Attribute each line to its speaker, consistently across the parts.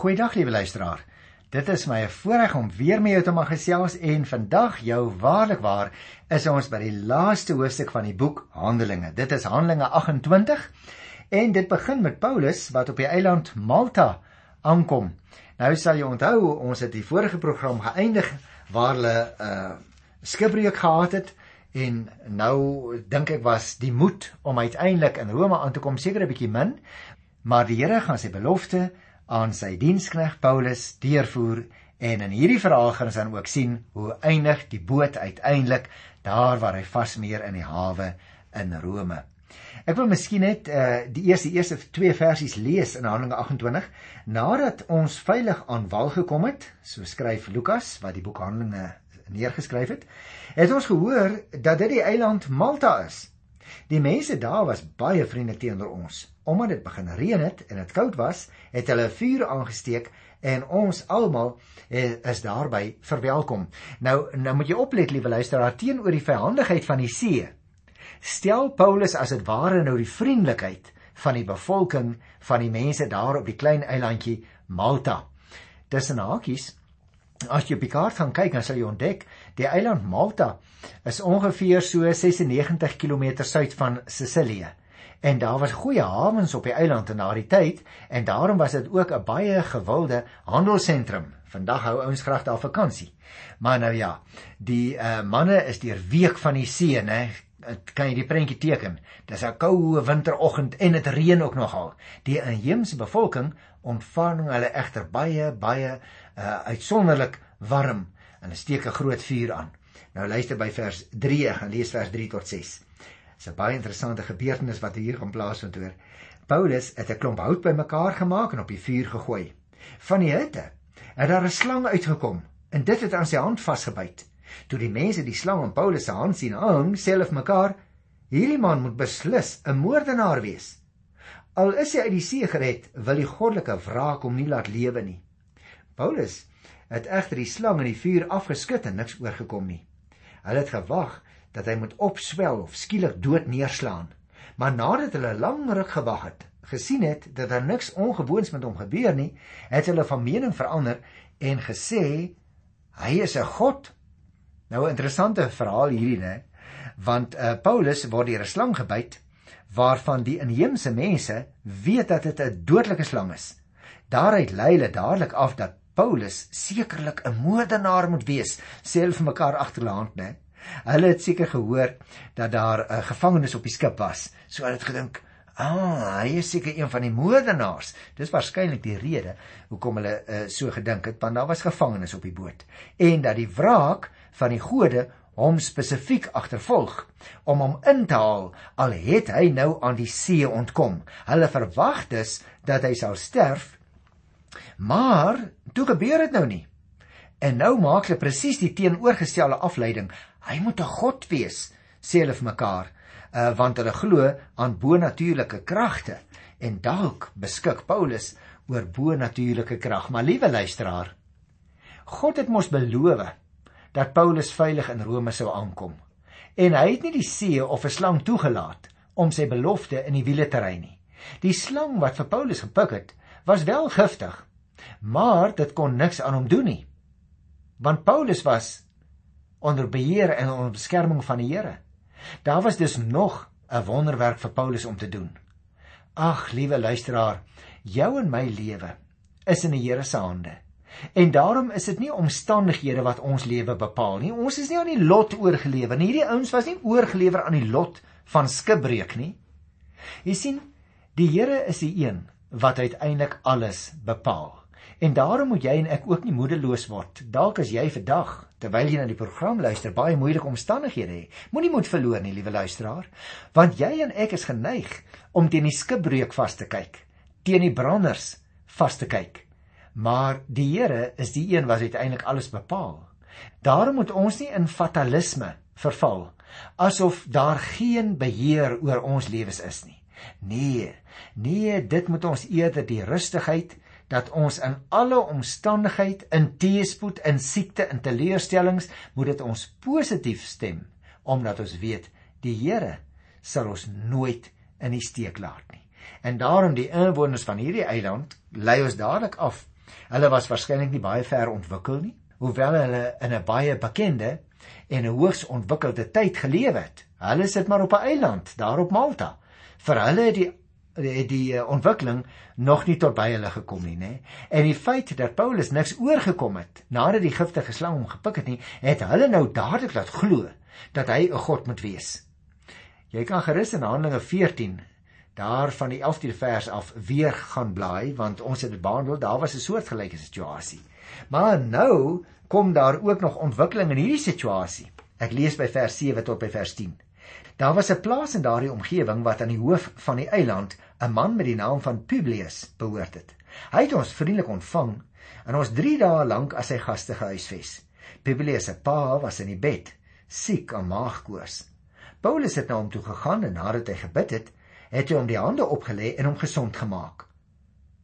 Speaker 1: Goeiedag liewe luisteraar. Dit is my 'n voorreg om weer met jou te mag gesels en vandag jou waarlik waar is ons by die laaste hoofstuk van die boek Handelinge. Dit is Handelinge 28 en dit begin met Paulus wat op die eiland Malta aankom. Nou sal jy onthou ons het die vorige program geëindig waar hulle 'n uh, skipbreuk gehad het en nou dink ek was die moed om uiteindelik in Rome aan te kom seker 'n bietjie min, maar die Here gaan sy belofte aan sy dienskneg Paulus deurvoer en in hierdie verhaal gaan ons dan ook sien hoe eindig die boot uiteindelik daar waar hy vasmeer in die hawe in Rome. Ek wil miskien net uh, die eerste eerste twee versies lees in Handelinge 28 nadat ons veilig aan wal gekom het, so skryf Lukas wat die boek Handelinge neergeskryf het, het ons gehoor dat dit die eiland Malta is. Die mense daar was baie vriendelik teenoor ons. Omdat dit begin reën het en dit koud was, het hulle vuur aangesteek en ons almal eh, is daarby verwelkom. Nou nou moet jy oplet, liewe luisteraar, teenoor die vyandigheid van die see. Stel Paulus as dit ware nou die vriendelikheid van die bevolking van die mense daar op die klein eilandjie Malta. Tussen hakies As jy op die kaart gaan kyk, dan sal jy ontdek die eiland Malta is ongeveer so 96 km suid van Sicilië. En daar was goeie hawens op die eiland in daardie tyd en daarom was dit ook 'n baie gewilde handelsentrum. Vandag hou ouens graag daar vakansie. Maar nou ja, die uh, manne is deur week van die see, né? Kan jy die prentjie teken? Dis 'n koue winteroggend en dit reën ook nogal. Die inheemse bevolking ontvang hulle egter baie baie uh, uitsonderlik warm en hulle steek 'n groot vuur aan. Nou luister by vers 3 en lees vers 3 tot 6. Dis 'n baie interessante gebeurtenis wat hier gaan plaasvind hoor. Paulus het 'n klomp hout bymekaar gemaak en op die vuur gegooi. Van die hitte het daar 'n slang uitgekom en dit het aan sy hand vasgebyt. Toe die mense die slang in Paulus se hand sien hang, sê hulle vir mekaar: "Hierdie man moet beslis 'n moordenaar wees." Al is hy uit die see gered, wil die goddelike wraak hom nie laat lewe nie. Paulus het egter die slang in die vuur afgeskit en niks oorgekom nie. Hulle het gewag dat hy moet opswel of skielik dood neerslaan. Maar nadat hulle lang ruk gewag het, gesien het dat daar niks ongewoons met hom gebeur nie, het hulle van mening verander en gesê hy is 'n god. Nou 'n interessante verhaal hierdie, né? Want uh, Paulus word deur 'n slang gebyt waarvan die inheemse mense weet dat dit 'n dodelike slang is. Daaruit lei hulle dadelik af dat Paulus sekerlik 'n moordenaar moet wees, sê hulle vir mekaar agterlaand, né? Hulle het seker gehoor dat daar 'n gevangenes op die skip was, so hulle het gedink, "Ah, hy is seker een van die moordenaars." Dis waarskynlik die rede hoekom hulle uh, so gedink het, want daar was gevangenes op die boot en dat die wraak van die gode hom spesifiek agtervolg om hom in te haal al het hy nou aan die see ontkom. Hulle verwag dus dat hy sal sterf Maar toe gebeur dit nou nie. En nou maak hulle presies die teenoorgestelde afleiding. Hy moet 'n god wees, sê hulle vir mekaar, uh, want hulle glo aan bonatuurlike kragte en dalk beskik Paulus oor bonatuurlike krag. Maar liewe luisteraar, God het mos beloof dat Paulus veilig in Rome sou aankom. En hy het nie die see of 'n slang toegelaat om sy belofte in die wiele te ry nie. Die slang wat vir Paulus gepik het, was wel giftig, maar dit kon niks aan hom doen nie. Want Paulus was onder beheer en onder beskerming van die Here. Daar was dus nog 'n wonderwerk vir Paulus om te doen. Ag, liewe luisteraar, jou en my lewe is in die Here se hande. En daarom is dit nie omstandighede wat ons lewe bepaal nie. Ons is nie aan die lot oorgelewer nie. Hierdie ouens was nie oorgelewer aan die lot van skipbreek nie. Jy sien, die Here is die een wat uiteindelik alles bepaal. En daarom moet jy en ek ook nie moedeloos word. Dalk as jy vandag terwyl jy na die program luister baie moeilike omstandighede het, moenie moed verloor nie, liewe luisteraar, want jy en ek is geneig om teen die skipbreuk vas te kyk, teen die branders vas te kyk. Maar die Here is die een wat uiteindelik alles bepaal. Daarom moet ons nie in fatalisme verval asof daar geen beheer oor ons lewens is nie. Nee, nee, dit moet ons eerder die rustigheid dat ons in alle omstandigheid, in teëspoed, in siekte, in teleurstellings, moet dit ons positief stem omdat ons weet die Here sal ons nooit in die steek laat nie. En daarom die inwoners van hierdie eiland lei ons dadelik af Hulle was waarskynlik nie baie ver ontwikkel nie, hoewel hulle in 'n baie bekende en 'n hoogs ontwikkelde tyd geleef het. Hulle sit maar op 'n eiland daar op Malta. Vir hulle het die het die eh, ontwikkeling nog nie tot by hulle gekom nie, nê? En die feit dat Paulus niks oorgekom het nadat die giftige slang hom gepik het nie, het hulle nou dadelik laat glo dat hy 'n god moet wees. Jy kan gerus in Handelinge 14 daar van die 11de vers af weer gaan blaai want ons het dit behandel, daar was 'n soortgelyke situasie. Maar nou kom daar ook nog ontwikkeling in hierdie situasie. Ek lees by vers 7 tot by vers 10. Daar was 'n plaas in daardie omgewing wat aan die hoof van die eiland 'n man met die naam van Publius behoort het. Hy het ons vriendelik ontvang en ons 3 dae lank as sy gaste gehuisves. Publius se pa was in die bed, siek aan maagkoors. Paulus het na hom toe gegaan en nadat hy gebid het, het hy hom die hande opgelê en hom gesond gemaak.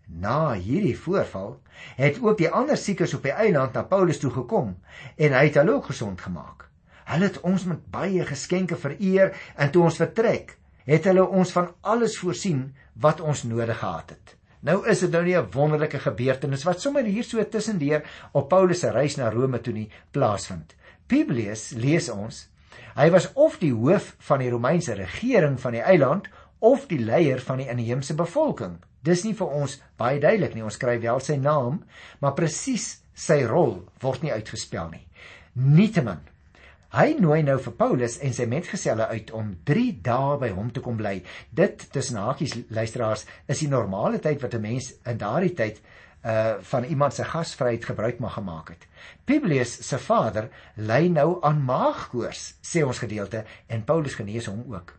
Speaker 1: Na hierdie voorval het ook die ander siekes op die eiland na Paulus toe gekom en hy het hulle ook gesond gemaak. Hulle het ons met baie geskenke vereer en toe ons vertrek, het hulle ons van alles voorsien wat ons nodig gehad het. Nou is dit nou nie 'n wonderlike gebeurtenis wat sommer hier so tussendeur op Paulus se reis na Rome toe nie plaasvind. Publius lees ons, hy was of die hoof van die Romeinse regering van die eiland of die leier van die inheemse bevolking. Dis nie vir ons baie duidelik nie. Ons skryf wel sy naam, maar presies sy rol word nie uitgespel nie. Nietemin Hy nooi nou vir Paulus en sy metgeselle uit om 3 dae by hom te kom bly. Dit tussen hakies luisteraars is die normale tyd wat 'n mens in daardie tyd uh van iemand se gasvryheid gebruik mag gemaak het. Publius se vader ly nou aan maagkoors, sê ons gedeelte en Paulus genees hom ook.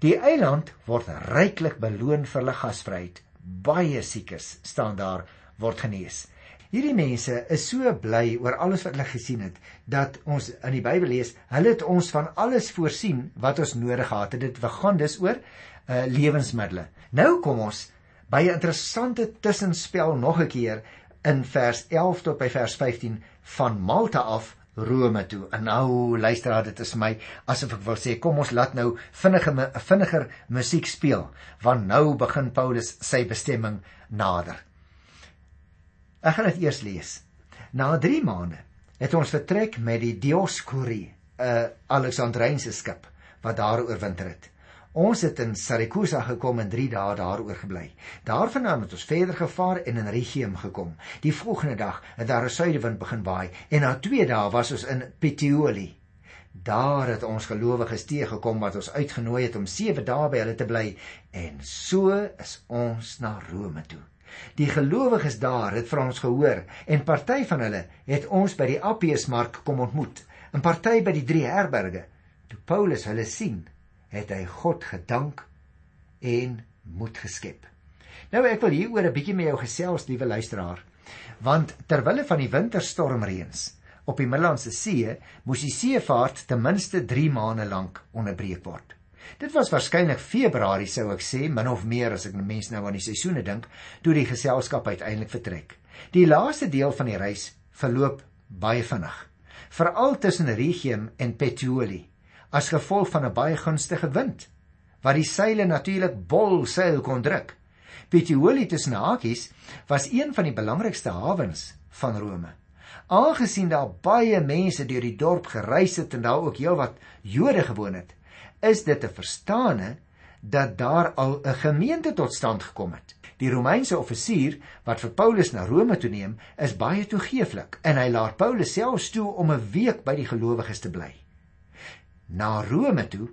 Speaker 1: Die eiland word ryklik beloon vir hulle gasvryheid. Baie siekes staan daar word genees. Hierdie mense is so bly oor alles wat hulle gesien het dat ons in die Bybel lees, hulle het ons van alles voorsien wat ons nodig gehad het. Dit gaan dus oor uh lewensmiddels. Nou kom ons by 'n interessante tussenspel nog 'n keer in vers 11 tot by vers 15 van Malta af Rome toe. En nou luister dit is my asof ek wil sê kom ons laat nou vinniger vinniger musiek speel want nou begin Paulus sy bestemming nader. Ek gaan dit eers lees. Na 3 maande het ons vertrek met die Dioscuri, 'n uh, Alexandrynse skip wat daar oorwinter het. Ons het in Saracusa gekom en 3 dae daar oorgebly. Daarvandaan het ons verder gevaar en in Rhegium gekom. Die volgende dag het daar 'n suidewind begin waai en na 2 dae was ons in Puteoli. Daar het ons gelowiges teëgekom wat ons uitgenooi het om 7 dae by hulle te bly en so is ons na Rome toe. Die gelowiges daar het van ons gehoor en party van hulle het ons by die Appiusmark kom ontmoet. 'n Party by die drie herberge. Toe Paulus hulle sien, het hy God gedank en moed geskep. Nou ek wil hieroor 'n bietjie met jou gesels, liewe luisteraar. Want ter wille van die winterstormreëns op die Middellandse See, moes die seevaart ten minste 3 maande lank onderbreek word. Dit was waarskynlik Februarie sou ek sê, min of meer as ek net mense nou aan die seisoene dink, toe die geselskap uiteindelik vertrek. Die laaste deel van die reis verloop baie vinnig, veral tussen Regium en Puteoli, as gevolg van 'n baie gunstige wind wat die seile natuurlik bol seil kon druk. Puteoli tussen hakies was een van die belangrikste hawens van Rome. Aangesien daar baie mense deur die dorp gereis het en daar ook heelwat Jode gewoon het, is dit te verstaane dat daar al 'n gemeente tot stand gekom het. Die Romeinse offisier wat vir Paulus na Rome toe neem, is baie toegeeflik en hy laat Paulus selfs toe om 'n week by die gelowiges te bly. Na Rome toe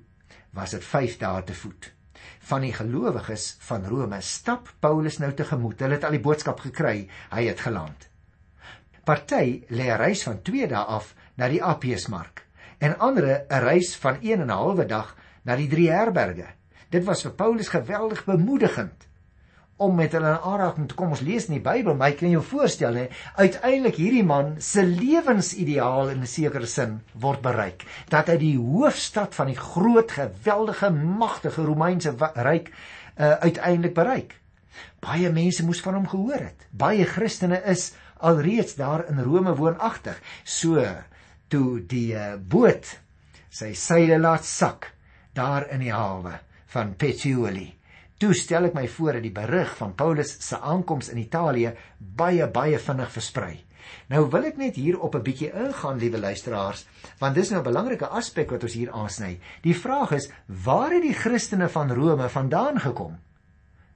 Speaker 1: was dit 5 dae te voet. Van die gelowiges van Rome stap Paulus nou tegemoet. Hulle het al die boodskap gekry, hy het geland. Party lê 'n reis van 2 dae af na die Appiusmark en ander 'n reis van 1 en 'n halwe dag na die drie herberge. Dit was vir Paulus geweldig bemoedigend om met hulle in aanraking te kom. Ons lees in die Bybel, maar jy kan jou voorstel hè, uiteindelik hierdie man se lewensideaal in 'n sekere sin word bereik. Dat hy die hoofstad van die groot, geweldige, magtige Romeinse ryk uh, uiteindelik bereik. Baie mense moes van hom gehoor het. Baie Christene is alreeds daar in Rome woonagtig. So toe die uh, boot sy seile laat sak daar in die hawe van Puteoli Toe stel ek my voor dat die berig van Paulus se aankoms in Italië baie baie vinnig versprei. Nou wil ek net hier op 'n bietjie ingaan, liewe luisteraars, want dis nou 'n belangrike aspek wat ons hier aansny. Die vraag is, waar het die Christene van Rome vandaan gekom?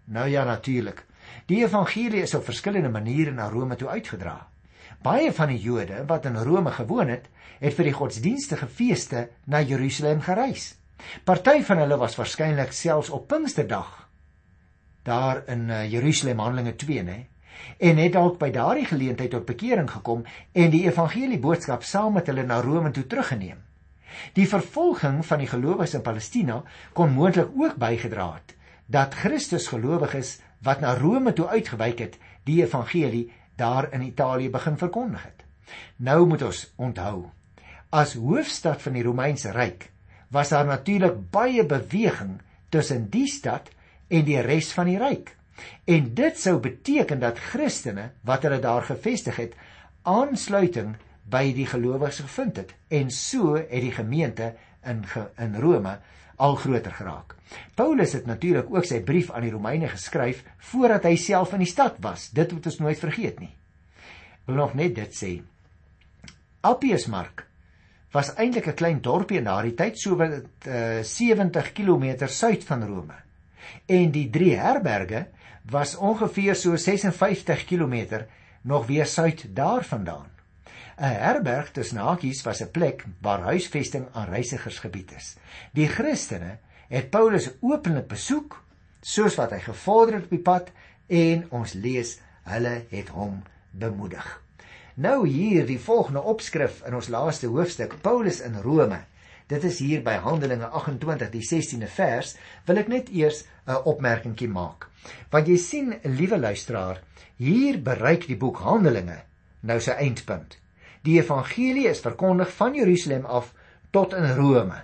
Speaker 1: Nou ja, natuurlik. Die evangelie is op verskillende maniere na Rome toe uitgedra. Baie van die Jode wat in Rome gewoon het, het vir die godsdienstige feeste na Jerusalem gereis. Party van hulle was waarskynlik selfs op Pinksterdag daar in uh, Jerusalem Handelinge 2, né? En het dalk by daardie geleentheid tot bekering gekom en die evangelie boodskap saam met hulle na Rome toe teruggeneem. Die vervolging van die gelowiges in Palestina kon moontlik ook bygedra het dat Christus gelowiges wat na Rome toe uitgewyk het, die evangelie daar in Italië begin verkondig het. Nou moet ons onthou, as hoofstad van die Romeinse ryk was daar natuurlik baie beweging tussen die stad en die res van die ryk. En dit sou beteken dat Christene wat hulle daar gevestig het, aansluiting by die gelowiges gevind het en so het die gemeente in in Rome al groter geraak. Paulus het natuurlik ook sy brief aan die Romeine geskryf voordat hy self in die stad was. Dit moet ons nooit vergeet nie. Ek wil nog net dit sê. Appiusmark was eintlik 'n klein dorpie in daardie tyd so wat uh, 70 km suid van Rome en die drie herberge was ongeveer so 56 km nog weer suid daarvandaan. 'n Herberg tussen hakies was 'n plek waar huisvesting aan reisigers gebied is. Die Christene het Paulus openlik besoek soos wat hy gevorder het op die pad en ons lees hulle het hom bemoedig. Nou hier die volgende opskrif in ons laaste hoofstuk Paulus in Rome Dit is hier by Handelinge 28 die 16de vers wil ek net eers 'n opmerkingkie maak. Want jy sien, liewe luisteraar, hier bereik die boek Handelinge nou sy eindpunt. Die evangelie is verkondig van Jerusalem af tot in Rome.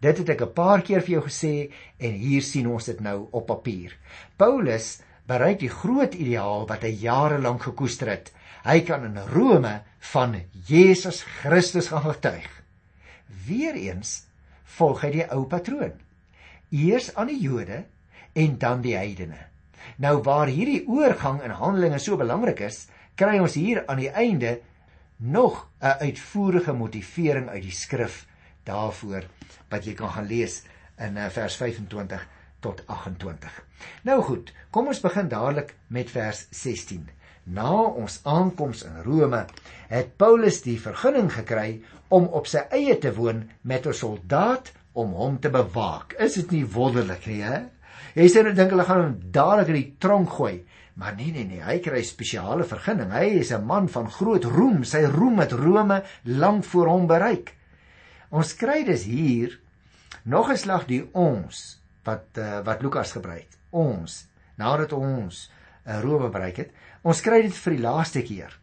Speaker 1: Dit het ek 'n paar keer vir jou gesê en hier sien ons dit nou op papier. Paulus bereik die groot ideaal wat hy jare lank gekoester het. Hy kan in Rome van Jesus Christus gaan getuig. Weereens volg hy die ou patroon. Eers aan die Jode en dan die heidene. Nou waar hierdie oorgang in Handelinge so belangrik is, kry ons hier aan die einde nog 'n uitvoerige motivering uit die skrif daarvoor wat jy kan gaan lees in eh, vers 25 tot 28. Nou goed, kom ons begin dadelik met vers 16. Na ons aankoms in Rome het Paulus die vergunning gekry om op sy eie te woon met 'n soldaat om hom te bewaak. Is dit nie wonderlik nie, hè? Jy sê nou dink hulle gaan hom dadelik in die tronk gooi, maar nee nee nee, hy kry spesiale vergunning. Hy is 'n man van groot roem. Sy roem het Rome lank voor hom bereik. Ons kry dus hier nog 'n slag die ons wat uh, wat Lukas gebruik. Ons nadat ons uh, Rome bereik het, Ons kry dit vir die laaste keer.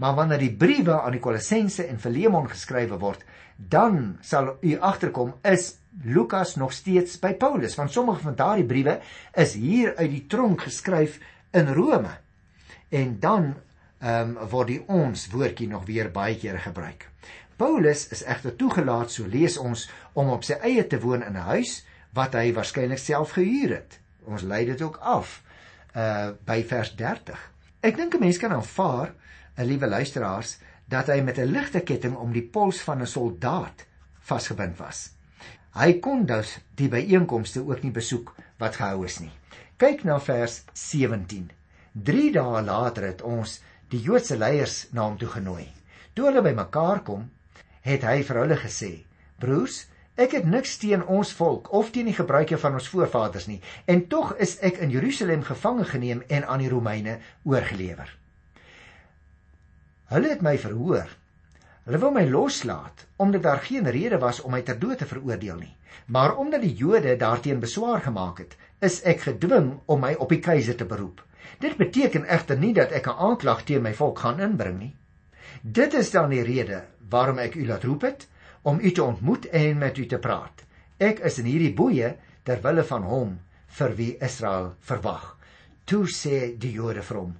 Speaker 1: Maar wanneer die briewe aan die Kolossense en Filemon geskrywe word, dan sal u agterkom is Lukas nog steeds by Paulus, want sommige van daardie briewe is hier uit die tronk geskryf in Rome. En dan ehm um, word die ons woordjie nog weer baie kere gebruik. Paulus is egter toegelaat, so lees ons, om op sy eie te woon in 'n huis wat hy waarskynlik self gehuur het. Ons lei dit ook af uh by vers 30. Ek dink 'n mens kan aanvaar, 'n liewe luisteraars, dat hy met 'n ligte ketting om die pols van 'n soldaat vasgebind was. Hy kon dus die byeenkomste ook nie besoek wat gehou is nie. Kyk na vers 17. 3 dae later het ons die Joodse leiers na hom toe genooi. Toe hulle bymekaar kom, het hy vir hulle gesê: "Broers, Ek het niks teen ons volk of teen die gebruike van ons voorvaders nie en tog is ek in Jerusalem gevange geneem en aan die Romeine oorgelewer. Hulle het my verhoor. Hulle wou my loslaat omdat daar geen rede was om my ter dood te veroordeel nie. Maar omdat die Jode daarteen beswaar gemaak het, is ek gedwing om my op die keiser te beroep. Dit beteken egter nie dat ek 'n aanklag teen my volk gaan inbring nie. Dit is dan die rede waarom ek u laat roep het om u te ontmoet en met u te praat. Ek is in hierdie boeye ter wille van hom vir wie Israel verwag. Toe sê die Jode vir hom: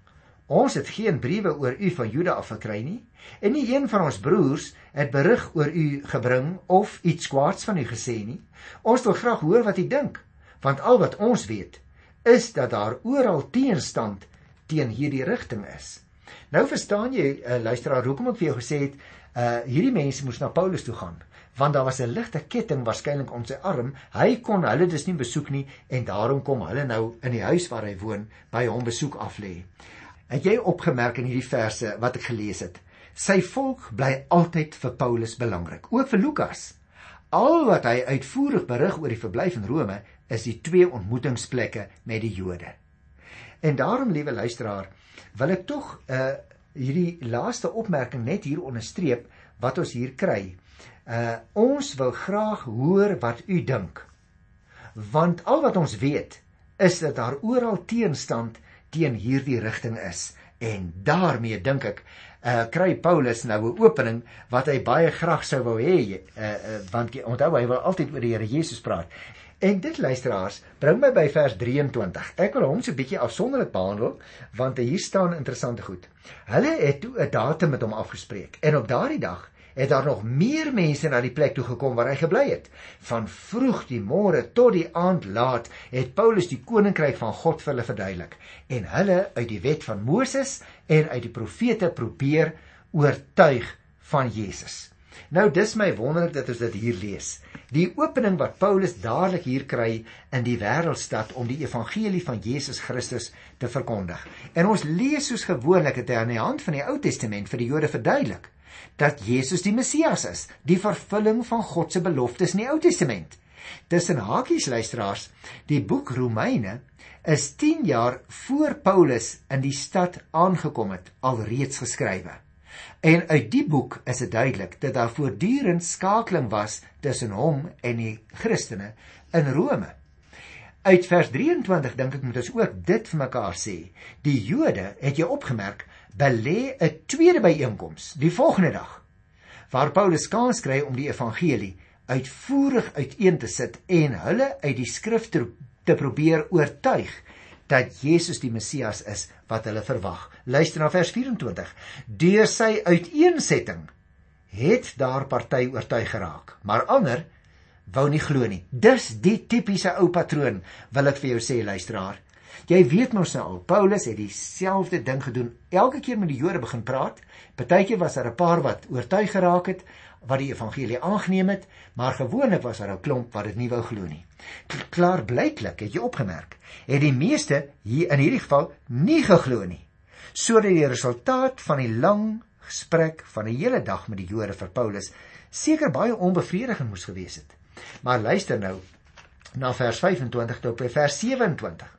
Speaker 1: Ons het geen briewe oor u van Juda af gekry nie, en nie een van ons broers het berig oor u gebring of iets kwaads van u gesê nie. Ons wil graag hoor wat u dink, want al wat ons weet is dat daar oral teenstand teen hierdie rigting is. Nou verstaan jy, uh, luisteraar, hoekom ek vir jou gesê het, uh hierdie mense moes na Paulus toe gaan want daar was 'n ligte ketting waarskynlik om sy arm. Hy kon hulle dus nie besoek nie en daarom kom hulle nou in die huis waar hy woon by hom besoek af lê. Het jy opgemerk in hierdie verse wat ek gelees het? Sy volk bly altyd vir Paulus belangrik, ook vir Lukas. Al wat hy uitvoerig berig oor die verblyf in Rome is die twee ontmoetingsplekke met die Jode. En daarom, liewe luisteraar, wil ek tog uh hierdie laaste opmerking net hier onderstreep wat ons hier kry. Uh ons wil graag hoor wat u dink. Want al wat ons weet is dat daar oral teenstand teen hierdie rigting is en daarmee dink ek uh kry Paulus nou 'n opening wat hy baie graag sou wou hê uh, uh want onthou hy wil altyd oor die Here Jesus praat. En dit luisteraars, bring my by vers 23. Ek wil hom so 'n bietjie afsonderlik behandel want hier staan interessante goed. Hulle het toe 'n datum met hom afgespreek en op daardie dag het daar nog meer mense na die plek toe gekom waar hy gebly het. Van vroeg die môre tot die aand laat het Paulus die koninkryk van God vir hulle verduidelik en hulle uit die wet van Moses en uit die profete probeer oortuig van Jesus. Nou dis my wonderlik dat ons dit hier lees. Die opening wat Paulus dadelik hier kry in die wêreldstad om die evangelie van Jesus Christus te verkondig. En ons lees soos gewoonlik dit aan die hand van die Ou Testament vir die Jode verduidelik dat Jesus die Messias is, die vervulling van God se beloftes in die Ou Testament. Tussen hakies luisteraars, die boek Romeine is 10 jaar voor Paulus in die stad aangekom het, alreeds geskrywe. En uit die boek is dit duidelik dat daar voortdurend skakeling was tussen hom en die Christene in Rome. Uit vers 23 dink ek moet ons ook dit vir mekaar sê. Die Jode, het jy opgemerk, belê 'n tweede byeenkoms die volgende dag waar Paulus kans kry om die evangelie uitvoerig uiteen te sit en hulle uit die skrif te, te probeer oortuig dat Jesus die Messias is wat hulle verwag. Luister na vers 24. Deur sy uiteensetting het daar party oortuig geraak, maar ander wou nie glo nie. Dis die tipiese ou patroon, wil ek vir jou sê luisteraar. Jy weet mos nou al, Paulus het dieselfde ding gedoen. Elke keer met die Jode begin praat, partykeer was daar 'n paar wat oortuig geraak het wat die evangelie aangeneem het, maar gewoonlik was daar 'n klomp wat dit nie wou glo nie. Klaar blyklik, het jy opgemerk, het die meeste hier in hierdie geval nie geglo nie. Sodat die resultaat van die lang gesprek van 'n hele dag met die Jode vir Paulus seker baie onbevredigend moes gewees het. Maar luister nou na vers 25 tot by vers 27.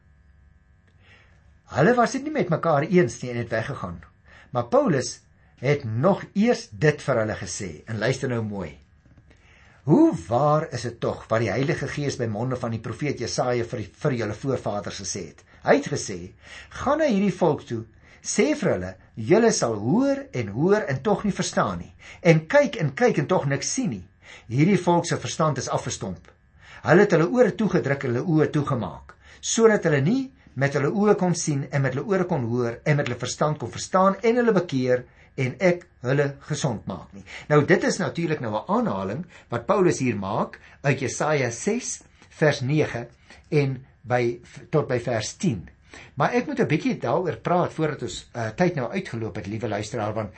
Speaker 1: Hulle was dit nie met mekaar eens nie en het weggegaan. Maar Paulus het nog eers dit vir hulle gesê en luister nou mooi. Hoe waar is dit tog wat die Heilige Gees by monde van die profeet Jesaja vir vir julle voorvaders gesê het? Hy het gesê: "Gaan na hierdie volk toe, sê vir hulle: Julle sal hoor en hoor en tog nie verstaan nie, en kyk en kyk en tog niks sien nie. Hierdie volk se verstand is afgestomp. Hulle het hulle ore toegedruk en hulle oë toegemaak, sodat hulle nie met hulle oë kon sien en met hulle ore kon hoor en met hulle verstand kon verstaan en hulle bekeer en ek hulle gesond maak nie. Nou dit is natuurlik nou 'n aanhaling wat Paulus hier maak uit Jesaja 6 vers 9 en by tot by vers 10. Maar ek moet 'n bietjie daaroor praat voordat ons uh, tyd nou uitgeloop het, liewe luisteraar, want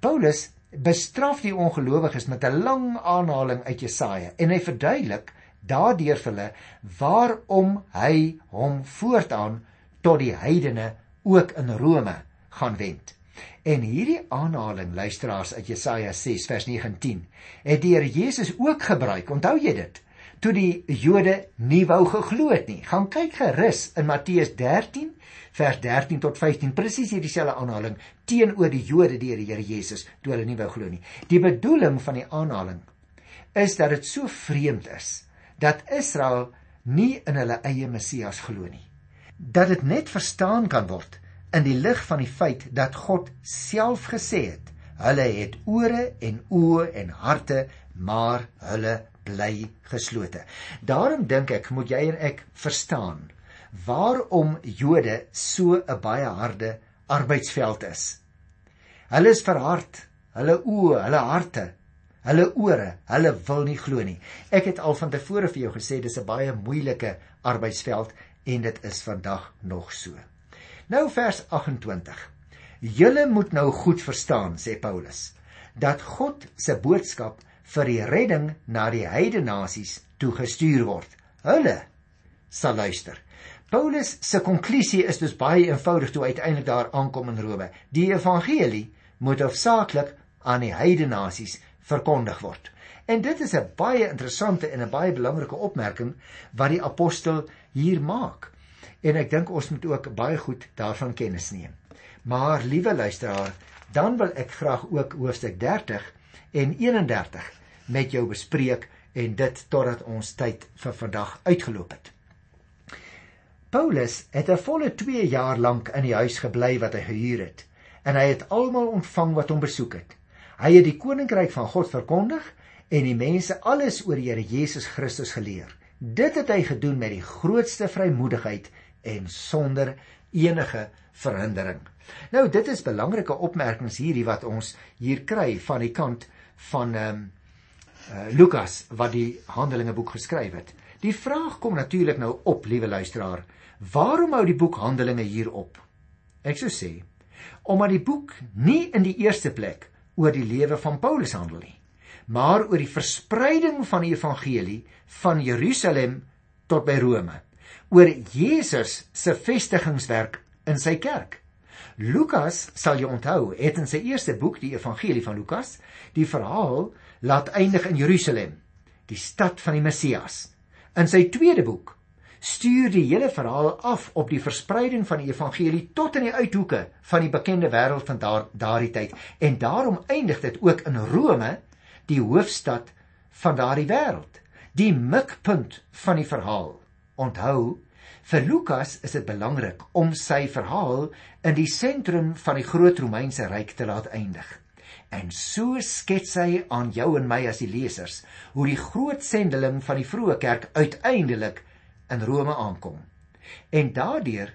Speaker 1: Paulus bestraf die ongelowiges met 'n lang aanhaling uit Jesaja en hy verduidelik daardeur vir hulle waarom hy hom voortaan tot die heidene ook in Rome gaan wend. En hierdie aanhaling luisteraars uit Jesaja 6 vers 19 het die Here Jesus ook gebruik. Onthou jy dit? Toe die Jode nie wou geglo het nie. Gaan kyk gerus in Matteus 13 vers 13 tot 15 presies hierdie selfde aanhaling teenoor die Jode deur die Here Jesus toe hulle nie wou glo nie. Die bedoeling van die aanhaling is dat dit so vreemd is dat Israel nie in hulle eie Messias glo nie. Dat dit net verstaan kan word in die lig van die feit dat God self gesê het: "Hulle het ore en oë en harte, maar hulle bly geslote." Daarom dink ek moet jy en ek verstaan waarom Jode so 'n baie harde arbeidsveld is. Hulle is verhard, hulle oë, hulle harte hulle ore, hulle wil nie glo nie. Ek het al van tevore vir jou gesê dis 'n baie moeilike arbeidsveld en dit is vandag nog so. Nou vers 28. Julle moet nou goed verstaan, sê Paulus, dat God se boodskap vir die redding na die heidene nasies toegestuur word. Hulle sal luister. Paulus se konklusie is dus baie eenvoudig toe uiteindelik daar aankom in Rome. Die evangelie moet hoofsaaklik aan die heidene nasies verkondig word. En dit is 'n baie interessante en 'n baie belangrike opmerking wat die apostel hier maak. En ek dink ons moet ook baie goed daarvan kennis neem. Maar liewe luisteraar, dan wil ek graag ook hoofstuk 30 en 31 met jou bespreek en dit totdat ons tyd vir vandag uitgeloop het. Paulus het 'n volle 2 jaar lank in die huis gebly wat hy gehuur het en hy het almal ontvang wat hom besoek het. Hy het die koninkryk van God verkondig en die mense alles oor die Here Jesus Christus geleer. Dit het hy gedoen met die grootste vrymoedigheid en sonder enige verhindering. Nou dit is belangrike opmerkings hierdie wat ons hier kry van die kant van ehm um, uh, Lukas wat die Handelinge boek geskryf het. Die vraag kom natuurlik nou op, liewe luisteraar, waarom hou die boek Handelinge hier op? Ek sou sê omdat die boek nie in die eerste plek oor die lewe van Paulus handel nie maar oor die verspreiding van die evangelie van Jerusalem tot by Rome, oor Jesus se vestigingswerk in sy kerk. Lukas, sal jy onthou, het in sy eerste boek, die Evangelie van Lukas, die verhaal laat eindig in Jerusalem, die stad van die Messias. In sy tweede boek stuur die hele verhaal af op die verspreiding van die evangelie tot in die uithoeke van die bekende wêreld van daar daardie tyd en daarom eindig dit ook in Rome die hoofstad van daardie wêreld, die mikpunt van die verhaal. Onthou, vir Lukas is dit belangrik om sy verhaal in die sentrum van die groot Romeinse ryk te laat eindig. En so skets hy aan jou en my as die lesers hoe die groot sendeling van die vroeë kerk uiteindelik in Rome aankom. En daardeur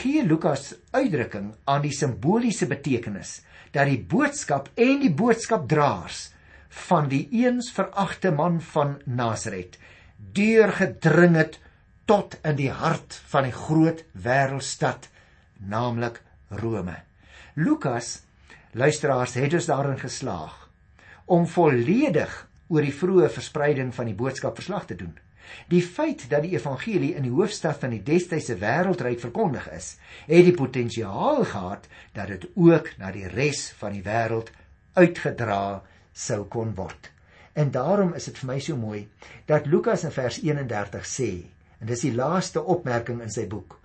Speaker 1: gee Lukas uitdrukking aan die simboliese betekenis dat die boodskap en die boodskapdraers van die eens veragte man van Nasaret deurgedring het tot in die hart van die groot wêreldstad naamlik Rome. Lukas luisteraars het dus daarin geslaag om volledig oor die vroeë verspreiding van die boodskap verslag te doen. Die feit dat die evangelie in die hoofstad van die destydse wêreldryk verkondig is, het die potensiaal gehad dat dit ook na die res van die wêreld uitgedra sou kon word. En daarom is dit vir my so mooi dat Lukas in vers 31 sê, en dis die laaste opmerking in sy boek.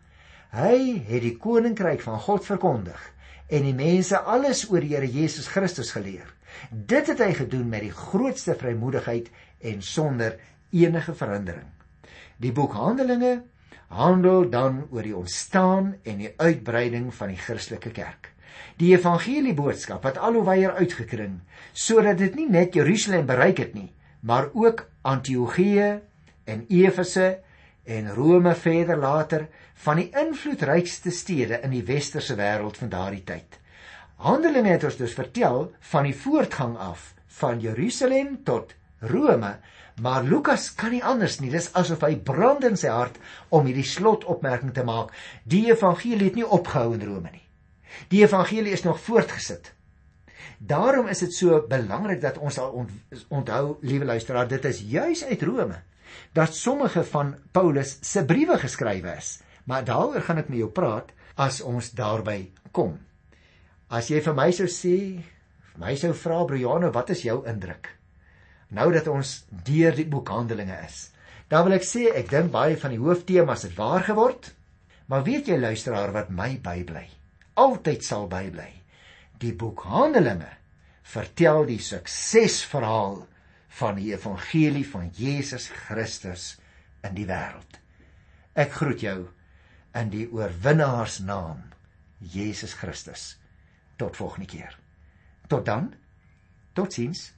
Speaker 1: Hy het die koninkryk van God verkondig en die mense alles oor die Here Jesus Christus geleer. Dit het hy gedoen met die grootste vrymoedigheid en sonder enige verhindering. Die boek Handelinge handel dan oor die ontstaan en die uitbreiding van die Christelike kerk die evangelieboodskap wat al hoe wyer uitgekring sodat dit nie net Jerusalem bereik het nie maar ook Antiochië en Efese en Rome verder later van die invloedrykste stede in die westerse wêreld van daardie tyd. Handelinge het ons dus vertel van die voortgang af van Jerusalem tot Rome, maar Lukas kan nie anders nie. Dis asof hy brand in sy hart om hierdie slotopmerking te maak. Die evangelie het nie opgehou in Rome nie. Die evangelie is nog voortgesit. Daarom is dit so belangrik dat ons al onthou, liewe luisteraar, dit is juis uit Rome dat sommige van Paulus se briewe geskrywe is. Maar daaroor gaan ek met jou praat as ons daarby kom. As jy vir my sou sê, vir my sou vra Brianne, wat is jou indruk? Nou dat ons deur die boek Handelinge is. Dan wil ek sê ek dink baie van die hooftemas het waar geword. Maar weet jy luisteraar wat my bybly? altyd sal bybly. Die boek Handelinge vertel die suksesverhaal van die evangelie van Jesus Christus in die wêreld. Ek groet jou in die oorwinnaarsnaam Jesus Christus. Tot volgende keer. Tot dan. Totsiens.